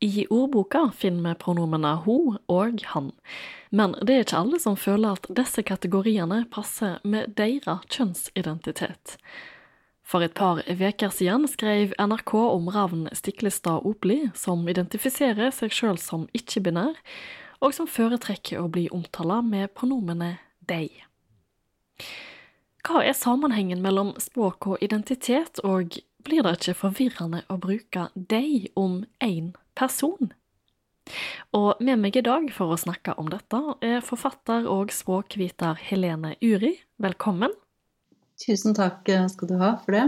I ordboka finner vi pronomene ho og han, men det er ikke alle som føler at disse kategoriene passer med deres kjønnsidentitet. For et par uker siden skrev NRK om Ravn Stiklestad Opli, som identifiserer seg sjøl som ikke-binær, og som foretrekker å bli omtala med pronomene dei. Hva er sammenhengen mellom språk og identitet, og blir det ikke forvirrende å bruke dei om én person? Og med meg i dag for å snakke om dette er forfatter og språkviter Helene Uri. Velkommen. Tusen takk skal du ha for det.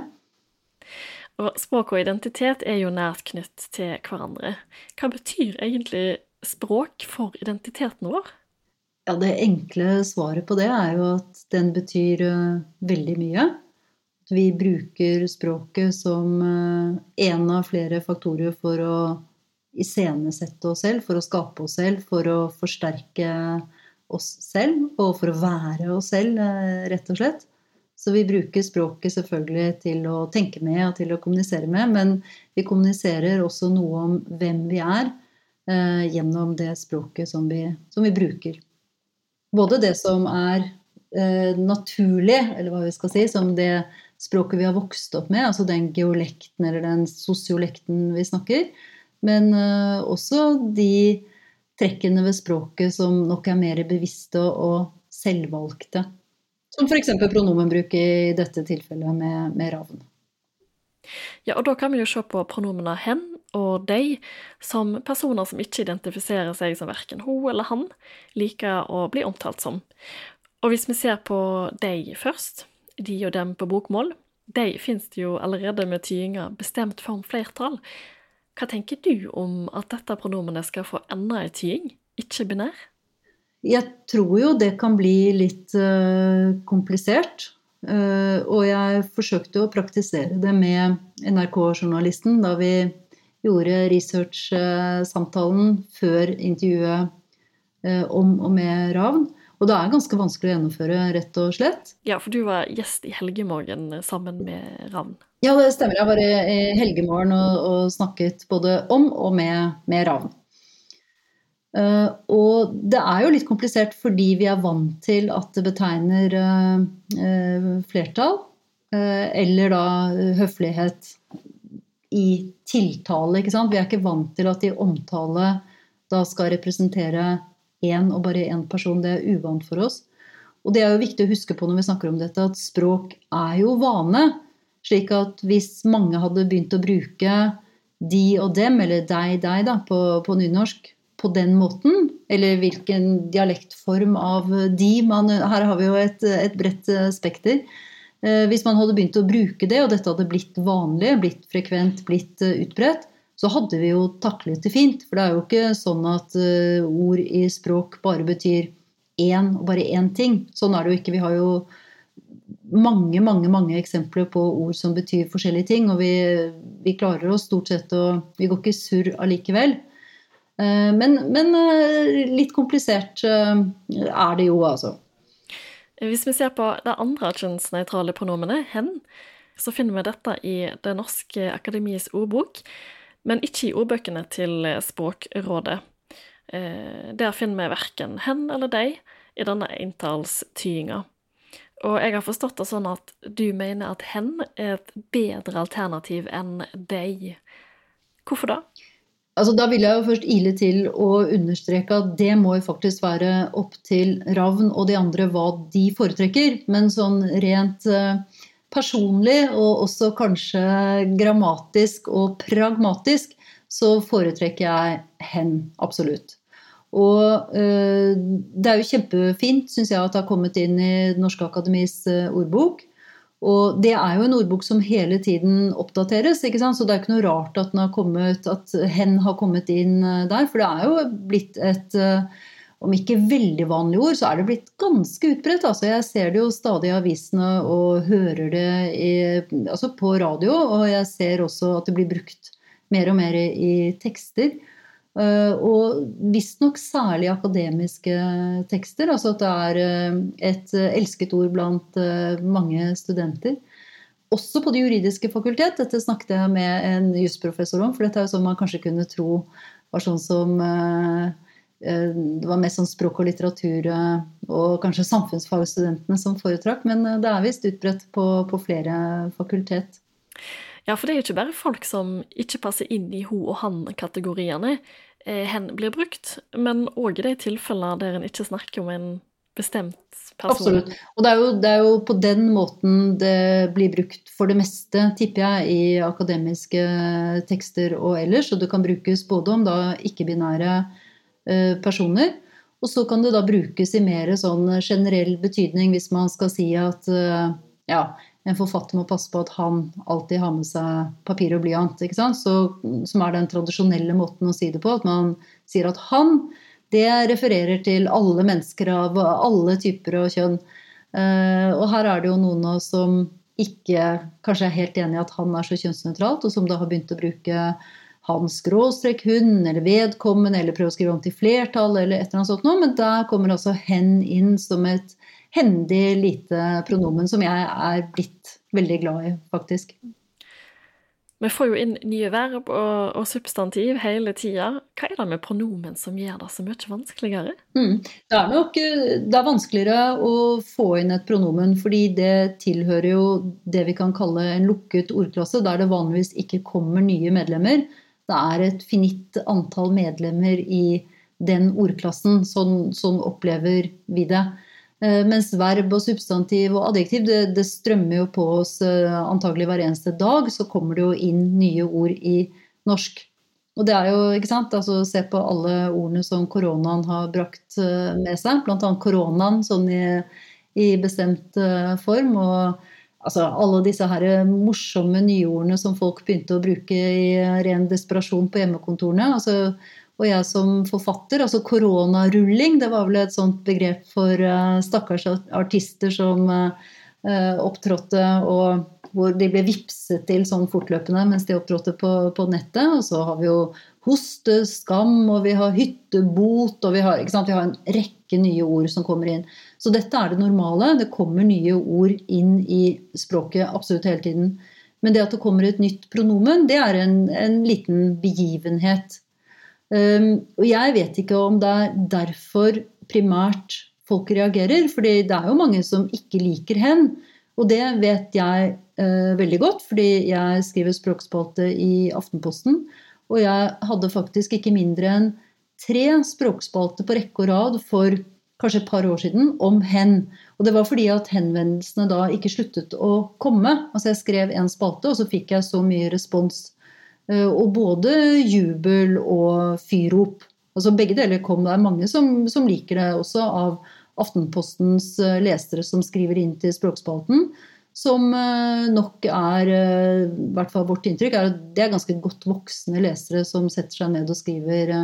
Og språk og identitet er jo nært knytt til hverandre. Hva betyr egentlig språk for identiteten vår? Ja, Det enkle svaret på det er jo at den betyr uh, veldig mye. At vi bruker språket som uh, en av flere faktorer for å iscenesette oss selv, for å skape oss selv, for å forsterke oss selv og for å være oss selv, uh, rett og slett. Så vi bruker språket selvfølgelig til å tenke med og til å kommunisere med, men vi kommuniserer også noe om hvem vi er gjennom det språket som vi, som vi bruker både det som er eh, naturlig, eller hva vi skal si, som det språket vi har vokst opp med, altså den geolekten eller den sosiolekten vi snakker, men eh, også de trekkene ved språket som nok er mer bevisste og selvvalgte. Som f.eks. pronomenbruk i dette tilfellet med, med ravn. Ja, og da kan vi jo se på pronomene hen og de som personer som ikke identifiserer seg som verken hun eller han, liker å bli omtalt som. Og hvis vi ser på de først, de og dem på bokmål, de finnes det jo allerede med tydinga bestemt form flertall. Hva tenker du om at dette pronomenet skal få enda en tying, ikke binær? Jeg tror jo det kan bli litt uh, komplisert. Uh, og jeg forsøkte å praktisere det med NRK-journalisten da vi gjorde research-samtalen før intervjuet uh, om og med Ravn. Og det er ganske vanskelig å gjennomføre, rett og slett. Ja, for du var gjest i Helgemorgen sammen med Ravn. Ja, det stemmer. Jeg var i Helgemorgen og, og snakket både om og med, med Ravn. Uh, og det er jo litt komplisert fordi vi er vant til at det betegner uh, uh, flertall. eller da høflighet i tiltale. ikke sant? Vi er ikke vant til at i omtale da skal representere én og bare én person. Det er uvant for oss. Og det er jo viktig å huske på når vi snakker om dette, at språk er jo vane. Slik at hvis mange hadde begynt å bruke de og dem, eller deg, deg, da, på, på nynorsk på den måten, eller hvilken dialektform av de man Her har vi jo et, et bredt spekter. Eh, hvis man hadde begynt å bruke det, og dette hadde blitt vanlig, blitt frekvent, blitt eh, utbredt, så hadde vi jo taklet det fint. For det er jo ikke sånn at eh, ord i språk bare betyr én og bare én ting. Sånn er det jo ikke. Vi har jo mange, mange mange eksempler på ord som betyr forskjellige ting. Og vi, vi klarer oss stort sett å Vi går ikke surr allikevel. Men, men litt komplisert er det jo, altså. Hvis vi ser på det andre kjønnsnøytrale pronomenet, hen, så finner vi dette i Det norske akademis ordbok, men ikke i ordbøkene til Språkrådet. Eh, der finner vi verken hen eller deg i denne entallstydinga. Og jeg har forstått det sånn at du mener at hen er et bedre alternativ enn deg. Hvorfor da? Altså, da vil jeg jo først ile til å understreke at det må jo faktisk være opp til Ravn og de andre hva de foretrekker. Men sånn rent uh, personlig, og også kanskje grammatisk og pragmatisk, så foretrekker jeg hen. Absolutt. Og uh, det er jo kjempefint, syns jeg, at det har kommet inn i norske akademis uh, ordbok. Og det er jo en ordbok som hele tiden oppdateres, ikke sant? så det er ikke noe rart at, har kommet, at hen har kommet inn eh, der. For det er jo blitt et eh, om ikke veldig vanlig ord, så er det blitt ganske utbredt. Altså, jeg ser det jo stadig i avisene og hører det i, altså på radio. Og jeg ser også at det blir brukt mer og mer i, i tekster. Eh, og visstnok særlig akademiske tekster. Altså at det er eh, et elsket ord blant eh, mange studenter. Også på Det juridiske fakultet. Dette snakket jeg med en jusprofessor om, for dette er jo sånn man kanskje kunne tro var sånn som Det var mest sånn språk og litteratur og kanskje samfunnsfagstudentene som foretrakk, men det er visst utbredt på, på flere fakultet. Ja, for det er jo ikke bare folk som ikke passer inn i ho og han-kategoriene eh, hen blir brukt, men òg i de tilfellene der en ikke snakker om en bestemt person. Absolutt. Og det er, jo, det er, jo, på den måten det blir brukt for det meste, tipper jeg, i akademiske tekster og ellers. Og det kan brukes både om ikke-binære eh, personer, og så kan det da brukes i mer sånn generell betydning hvis man skal si at eh, ja, en forfatter må passe på at han alltid har med seg papir og blyant. ikke? Så, som er den tradisjonelle måten å si det på. At man sier at han, det refererer til alle mennesker av alle typer og kjønn. Uh, og her er det jo noen av oss som ikke kanskje er helt enig i at han er så kjønnsnøytralt, og som da har begynt å bruke han skråstrek hun, eller vedkommende, eller prøve å skrive om til flertall, eller et eller annet sånt noe. Men der kommer altså hen inn som et hendig lite pronomen som jeg er blitt veldig glad i, faktisk. Vi får jo inn nye verb og, og substantiv hele tida. Hva er det med pronomen som gjør det så mye vanskeligere? Mm. Det er nok det er vanskeligere å få inn et pronomen, fordi det tilhører jo det vi kan kalle en lukket ordklasse, der det vanligvis ikke kommer nye medlemmer. Det er et finitt antall medlemmer i den ordklassen. Sånn, sånn opplever vi det. Eh, mens verb og substantiv og adjektiv det, det, strømmer jo på oss eh, antagelig hver eneste dag. Så kommer det jo inn nye ord i norsk. Og det er jo, ikke sant, altså Se på alle ordene som koronaen har brakt eh, med seg. Bl.a. koronaen sånn i, i bestemt form. og altså alle disse her morsomme nyordene som folk begynte å bruke i ren desperasjon på hjemmekontorene. altså og jeg som forfatter, altså koronarulling, det var vel et sånt begrep for uh, stakkars artister som uh, opptrådte og hvor de ble vipset til sånn fortløpende mens de opptrådte på, på, nettet. Og så har vi jo hoste, skam, og vi har hyttebot, og vi har, vi har, en rekke nye ord som kommer inn. Så dette er det normale. Det kommer nye ord inn i språket absolutt hele tiden. Men det at det kommer et nytt pronomen, det er en, en liten begivenhet. Um, og jeg vet ikke om det er derfor primært folk reagerer. fordi det er jo mange som ikke liker hen. Og det vet jeg uh, veldig godt, fordi jeg skriver språkspalte i Aftenposten. Og jeg hadde faktisk ikke mindre enn tre språkspalter på rekke og rad for kanskje et par år siden om hen. Og det var fordi at henvendelsene da ikke sluttet å komme. Altså jeg skrev en spalte, og så fikk jeg så mye respons Eh, og både jubel og fyrrop. Altså begge deler kom. Det er mange som, som, liker det også av Aftenpostens eh, lesere som skriver inn til Språkspalten. Som eh, nok er, i hvert fall vårt inntrykk, er at det er ganske godt voksne lesere som setter seg ned og skriver,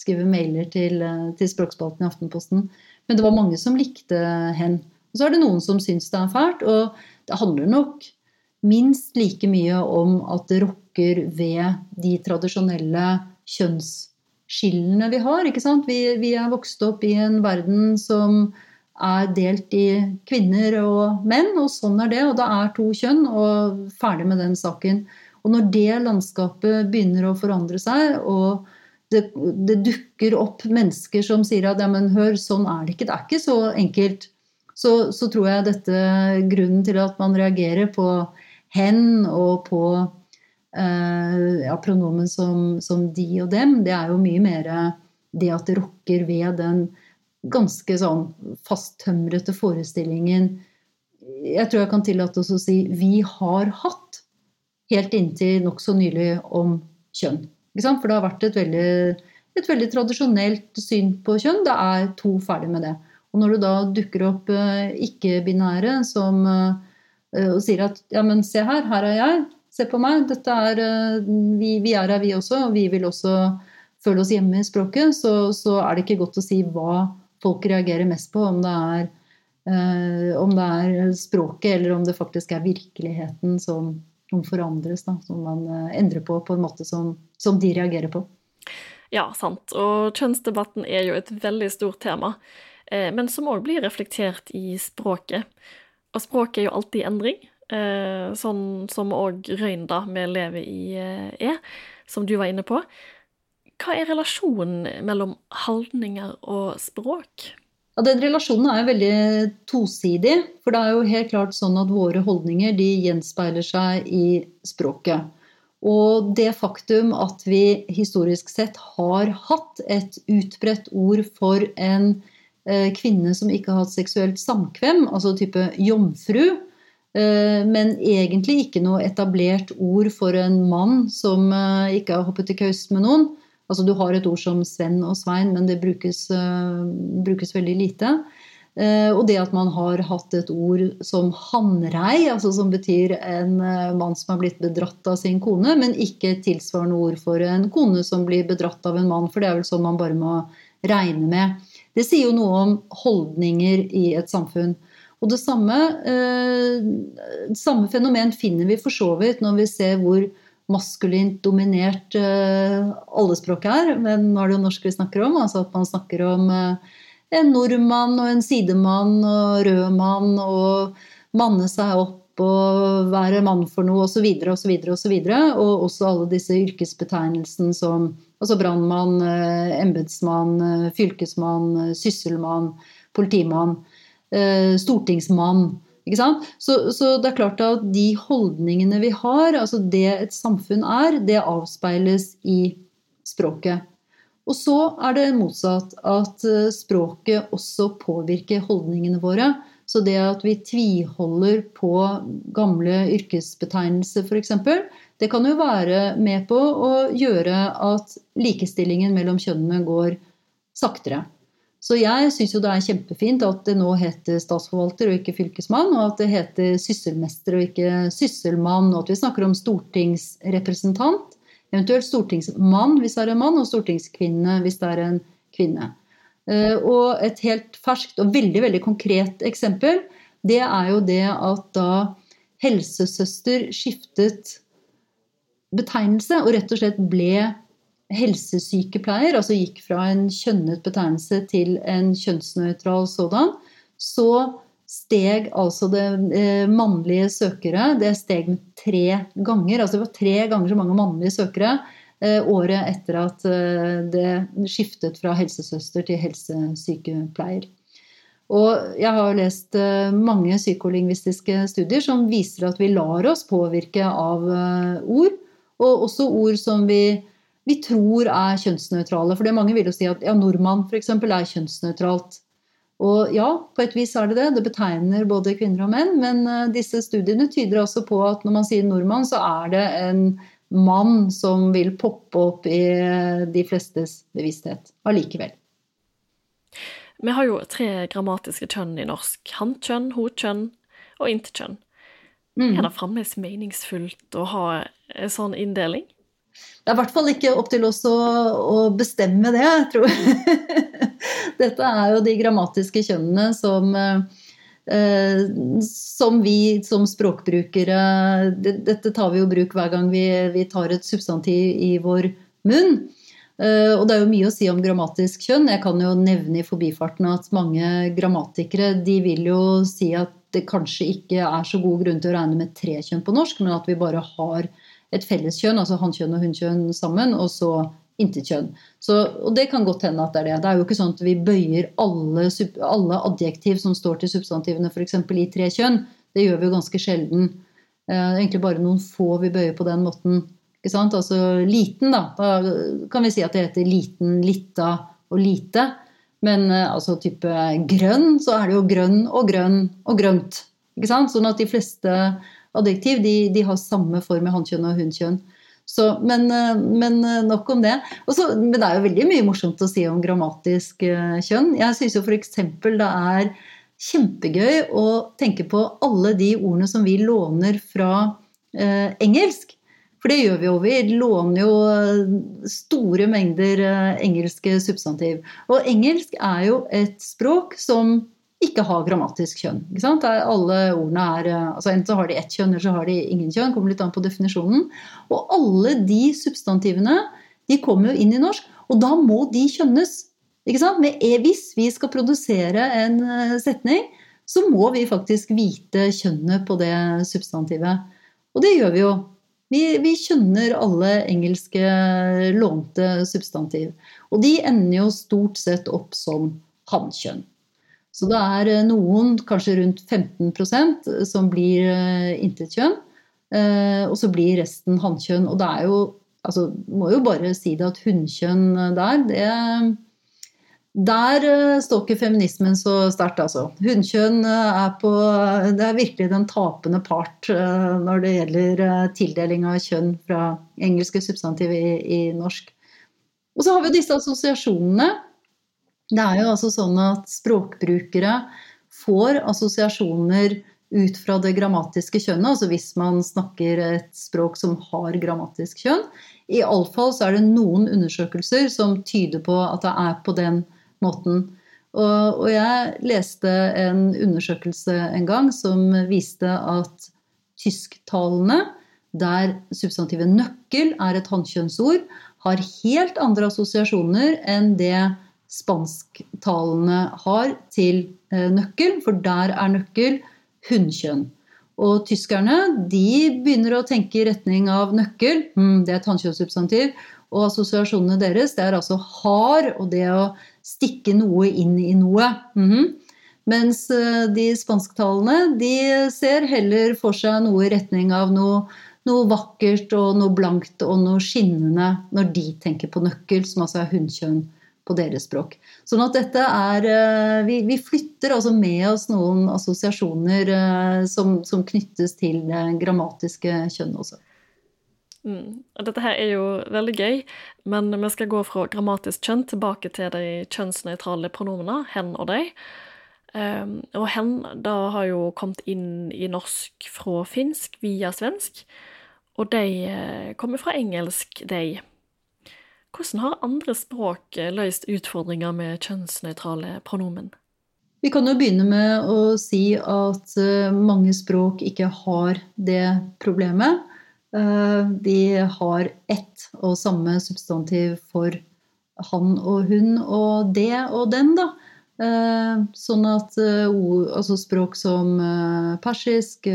skriver mailer til, til Språkspalten i Aftenposten. Men det var mange som likte hen. Og så er det noen som syns det er fælt. Og det handler nok minst like mye om at det rokker ved de tradisjonelle kjønnsskillene vi har. ikke? Vi, vi, er vokst opp i en verden som er delt i kvinner og menn, og sånn er det. Og det er to kjønn, og ferdig med den saken. Og når det landskapet begynner å forandre seg, og det, det dukker opp mennesker som sier at ja, men hør, sånn er det ikke, det er ikke så enkelt, så, så tror jeg dette grunnen til at man reagerer på hen og på ja, pronomen som, som, de og dem, det er jo mye mer det at det rokker ved den ganske sånn fasttømrete forestillingen Jeg tror jeg kan tillate oss å si vi har hatt helt inntil nokså nylig om kjønn. For det har vært et veldig, et veldig tradisjonelt syn på kjønn. Det er to ferdig med det. Og når det da dukker opp eh, ikke-binære som Eh, og sier at ja, men se her, her er jeg, se på meg, er, eh, vi, vi er her vi også, og vi vil også føle oss hjemme i språket, så, så, er det ikke godt å si hva folk reagerer mest på, om det er, eh, om det er språket eller om det faktisk er virkeligheten som, som forandres, da, som man eh, endrer på på en måte som, som de reagerer på. Ja, sant. Og kjønnsdebatten er jo et veldig stort tema, men som òg blir reflektert i språket. Og språket er jo alltid i endring, eh, sånn som òg Røynda vi lever i, eh, er, som du var inne på. hva er relasjonen mellom holdninger og språk? Ja, Den relasjonen er veldig tosidig. For det er jo helt klart sånn at våre holdninger de gjenspeiler seg i språket. Og det faktum at vi historisk sett har hatt et utbredt ord for en eh, kvinne som ikke har hatt seksuelt samkvem, altså type jomfru, eh, men egentlig ikke noe etablert ord for en mann som eh, ikke har hoppet i kaus med noen. Altså du har et ord som Sven og Svein, men det brukes, brukes veldig lite. Eh, og det at man har hatt et ord som hanrei, altså som betyr en eh, mann som har blitt bedratt av sin kone, men ikke et tilsvarende ord for en kone som blir bedratt av en mann. For det er vel sånn man bare må regne med. Det sier jo noe om holdninger i et samfunn. Og det samme, eh, samme fenomen finner vi for så vidt når vi ser hvor maskulint dominert eh, alle språk er. Men nå er det jo norsk vi snakker om. altså At man snakker om eh, en nordmann og en sidemann og rødmann og manne seg opp og være mann for noe osv. så videre Og og, og også alle disse yrkesbetegnelsene som altså brannmann, eh, embetsmann, eh, fylkesmann, eh, sysselmann, politimann, stortingsmann. Ikke sant? Så, så, det er klart at de holdningene vi har, altså det et samfunn er, det avspeiles i språket. Og så er det motsatt, at eh, språket også påvirker holdningene våre. Så det at vi tviholder på gamle yrkesbetegnelser f.eks., det kan jo være med på å gjøre at likestillingen mellom kjønnene går saktere. Så jeg syns jo det er kjempefint at det nå heter statsforvalter og ikke fylkesmann, og at det heter sysselmester og ikke sysselmann, og at vi snakker om stortingsrepresentant. Eventuelt stortingsmann hvis det er en mann, og stortingskvinne hvis det er en kvinne. Eh, og et helt ferskt og veldig, veldig konkret eksempel, det er jo det at da helsesøster skiftet betegnelse og rett og slett ble helsesykepleier, altså gikk fra en kjønnet betegnelse til en kjønnsnøytral sådan, så steg altså det eh, mannlige søkere det steg med tre ganger. Altså det var tre ganger så mange mannlige søkere eh, året etter at eh, det skiftet fra helsesøster til helsesykepleier. Og jeg har lest mange psykolingvistiske studier som viser at vi lar oss påvirke av ord. Og også ord som vi, vi tror er kjønnsnøytrale. For mange vil jo si at ja, nordmann f.eks. er kjønnsnøytralt. Og ja, på et vis er det det. Det betegner både kvinner og menn. Men eh, disse studiene tyder også på at når man sier nordmann, så er det en mann som vil poppe opp i eh, de flestes bevissthet allikevel. Vi har jo tre grammatiske kjønn i norsk. Hankjønn, og intetkjønn. Mm. Er det fremdeles meningsfullt å ha en sånn inndeling? Det er i hvert fall ikke opp til oss å, å bestemme det, jeg tror. Dette er jo de grammatiske kjønnene som, eh, som vi som språkbrukere Dette tar vi jo bruk hver gang vi, vi tar et substantiv i vår munn. Eh, og det er jo mye å si om grammatisk kjønn. Jeg kan jo nevne i forbifarten at mange grammatikere de vil jo si at det kanskje ikke er så god grunn til å regne med tre kjønn på norsk, men at vi bare har et felleskjønn, altså hannkjønn og hunnkjønn sammen, og så intetkjønn. Og det kan godt hende at det er det. Det er jo ikke sånn at vi bøyer alle, alle adjektiv som står til substantivene f.eks. i tre kjønn. Det gjør vi jo ganske sjelden. Eh, det er egentlig bare noen få vi bøyer på den måten. Ikke sant? Altså liten, da. Da kan vi si at det heter liten, lita og lite. Men eh, altså type grønn, så er det jo grønn og grønn og grønt. Ikke sant? Sånn at de fleste adjektiv de, de har samme form i hannkjønn og hunnkjønn. Så, men, eh, men, eh, nok om det. Også, men det er jo veldig mye morsomt å si om grammatisk eh, kjønn. Jeg syns jo f.eks. det er kjempegøy å tenke på alle de ordene som vi låner fra eh, engelsk. For det gjør vi jo. Vi låner jo store mengder engelske substantiv. Og engelsk er jo et språk som ikke har grammatisk kjønn. Alle ordene er, eh, altså Enten så har de ett kjønn, eller så har de ingen kjønn. kommer litt an på definisjonen. Og alle de substantivene de kommer jo inn i norsk, og da må de kjønnes. Ikke sant? Med e, hvis vi skal produsere en eh, setning, så må vi faktisk vite kjønnet på det substantivet. Og det gjør vi jo. Vi, vi kjønner alle engelske lånte substantiv. Og de ender jo stort sett opp som hannkjønn. Så det er eh, noen, kanskje rundt 15% som blir uh, intetkjønn. Uh, og så blir resten hannkjønn. Og det er jo altså, Må jo bare si det at hunnkjønn der, det der står ikke feminismen så sterkt, altså. Hunnkjønn er på Det er virkelig den tapende part når det gjelder tildeling av kjønn fra engelske substantiv i, i, norsk. Og så har vi disse assosiasjonene. Det er jo altså sånn at språkbrukere får assosiasjoner ut fra det grammatiske kjønnet, altså hvis man snakker et språk som har grammatisk kjønn. Iallfall så er det noen undersøkelser som tyder på at det er på den måten. Og, og jeg leste en undersøkelse en gang som viste at tysktalende, der substantivet nøkkel er et hannkjønnsord, har helt andre assosiasjoner enn det spansktalende har til eh, nøkkel, for der er nøkkel hunnkjønn. Og tyskerne de begynner å tenke i retning av nøkkel, mm, det er et hannkjønnssubstantiv, og assosiasjonene deres det er altså har og det å stikke noe inn i noe. Mm -hmm. Mens eh, de spansktalende de ser heller for seg noe i retning av noe, noe, vakkert og noe blankt og noe skinnende når de tenker på nøkkel, som altså er hunnkjønn på deres språk. Sånn at dette er eh, Vi, vi flytter altså med oss noen assosiasjoner eh, som, som knyttes til det grammatiske kjønn også. Mm. Dette her er jo veldig gøy, men vi skal gå fra grammatisk kjønn tilbake til de kjønnsnøytrale pronomene hen og de. Um, og hen da har jo kommet inn i norsk fra finsk via svensk, og de uh, kommer fra engelsk, de. Hvordan har andre språk eh, løst utfordringer med kjønnsnøytrale pronomen? Vi kan jo begynne med å si at uh, mange språk ikke har det problemet. De eh, har ett og samme substantiv for han og hun og det og den, da. Eh, sånn at eh, altså språk som persisk,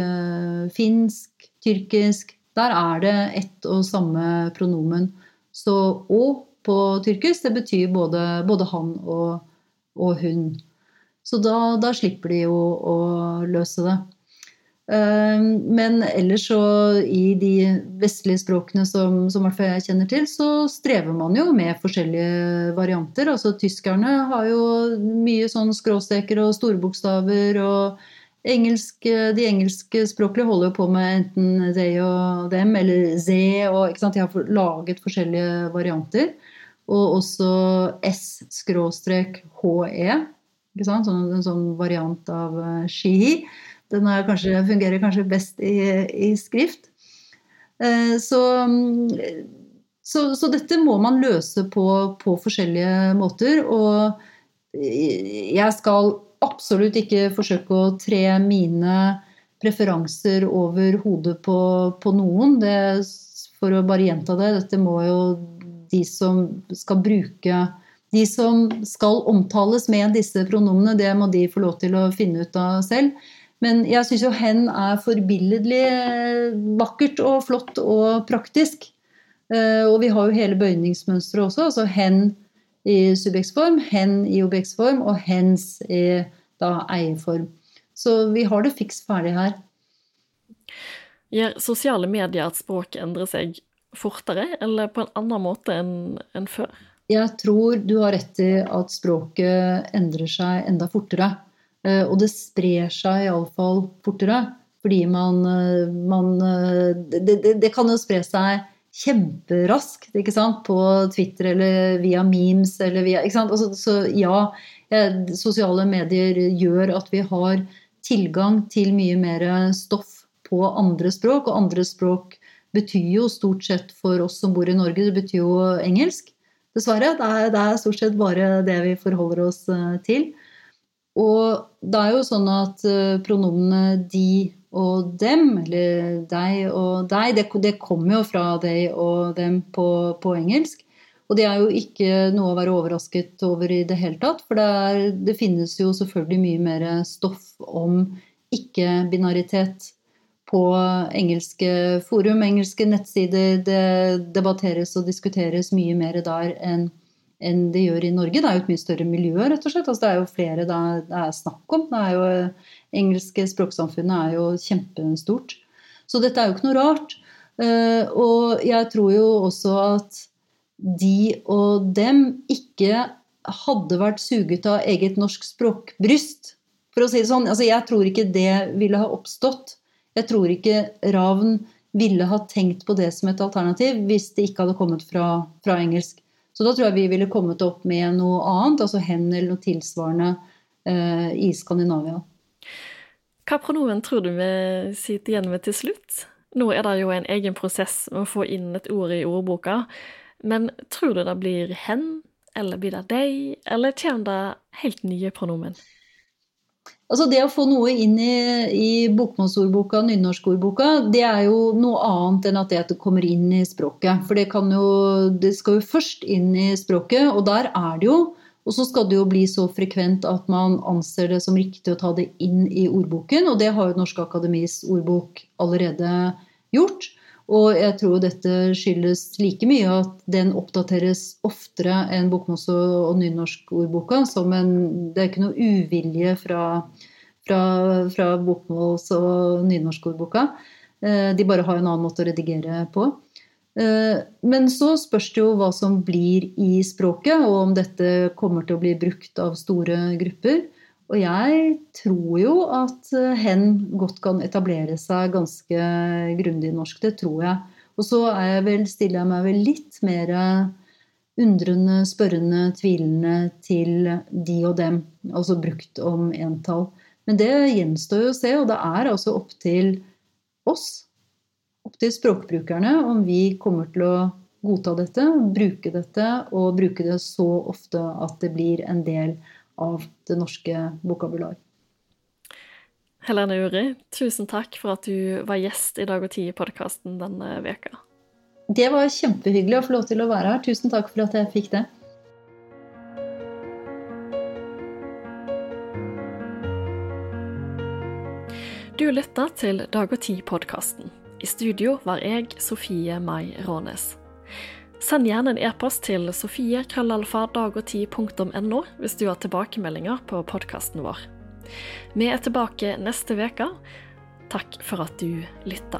finsk, tyrkisk Der er det ett og samme pronomen. Så å på tyrkisk, det betyr både, både han og, og hun. Så da, da, slipper de jo å løse det. Ehm, men ellers så i de vestlige språkene som, som jeg kjenner til, så strever man jo med forskjellige varianter. Altså tyskerne har jo mye sånn skråstreker og storbokstaver. og engelsk, De engelske språklige holder jo på med enten they og dem eller ze. De har laget forskjellige varianter. Og også s-he. Sånn, en sånn variant av uh, she. Den kanskje, fungerer kanskje best i, i skrift. Eh, så, så, så, dette må man løse på, på, forskjellige måter. Og jeg skal absolutt ikke forsøke å tre mine preferanser over hodet på, på noen. Det, for å bare gjenta det, dette må jo de som skal bruke de som skal omtales med disse pronomene, det må de få lov til å finne ut av selv. Men jeg syns jo hen er forbilledlig vakkert og flott og praktisk. Eh, og vi har jo hele bøyningsmønsteret også. Altså hen i subjektsform, hen i objektsform og hens i da eierform. Så vi har det fiks ferdig her. Gjør sosiale medier at språket endrer seg fortere, eller på en annen måte enn, en før? Jeg tror du har rett i at språket endrer seg enda fortere. Eh, og det sprer seg iallfall fortere. Fordi man, eh, man eh, det, det, det, kan jo spre seg kjemperaskt ikke sant? på Twitter eller via memes eller via ikke sant? Altså, så ja, sosiale medier gjør at vi har tilgang til mye mer stoff på andre språk. Og andre språk betyr jo stort sett for oss som bor i Norge, det betyr jo engelsk. Dessverre. Det er, det er stort sett bare det vi forholder oss til. Og det er jo sånn at eh, pronomene de og dem, eller deg og deg, det, det kommer jo fra deg og dem på, på, engelsk. Og det er jo ikke noe å være overrasket over i det hele tatt. For det, er, det finnes jo selvfølgelig mye mer stoff om ikke-binaritet på engelske forum, engelske nettsider. Det debatteres og diskuteres mye mer der enn enn det gjør i Norge. Det er jo et mye større miljø, rett og slett. Altså, det er jo flere det er, snakk om. Det jo, engelske språksamfunnet er jo kjempestort. Så dette er jo ikke noe rart. Uh, og jeg tror jo også at de og dem ikke hadde vært suget av eget norsk språkbryst. For å si det sånn, altså Jeg tror ikke det ville ha oppstått jeg tror ikke Ravn ville ha tenkt på det som et alternativ hvis det ikke hadde kommet fra, fra engelsk. Så da tror jeg vi ville kommet opp med noe annet, altså hen eller noe tilsvarende eh, i Skandinavia. Hva pronomen tror du vi sitter igjen med til slutt? Nå er det jo en egen prosess med å få inn et ord i ordboka, men tror du det blir hen, eller blir det deg, eller kommer det helt nye pronomen? Altså Det å få noe inn i, i bokmålsordboka, nynorskordboka, det er jo noe annet enn at det kommer inn i språket. For det, jo, det skal jo først inn i språket, og der er det jo. Og så skal det jo bli så frekvent at man anser det som riktig å ta det inn i ordboken. Og det har jo Norske Akademis ordbok allerede gjort. Og jeg tror dette skyldes like mye at den oppdateres oftere enn bokmåls- og nynorskordboka. Som en, det er ikke noe uvilje fra, fra, fra bokmåls- og nynorskordboka. Eh, de bare har en annen måte å redigere på. Eh, men så spørs det jo hva som blir i språket, og om dette kommer til å bli brukt av store grupper. Og jeg tror jo at eh, hen godt kan etablere seg ganske grundig i norsk. Det tror jeg. Og så vel, stiller jeg meg vel litt mer undrende, spørrende, tvilende til de og dem. Altså brukt om entall. Men det gjenstår jo å se, og det er altså opp til oss, opp til språkbrukerne, om vi kommer til å godta dette, bruke dette, og bruke det så ofte at det blir en del av av det norske vokabular. Helene Uri, tusen takk for at du var gjest i Dag og Tid-podkasten denne veka. Det var kjempehyggelig å få lov til å være her. Tusen takk for at jeg fikk det. Du lytta til Dag og Tid-podkasten. I studio var jeg, Sofie Mai Rånes. Send gjerne en e-post til sofie.krøllalfa.dagogti.no hvis du har tilbakemeldinger på podkasten vår. Vi er tilbake neste uke. Takk for at du lytta.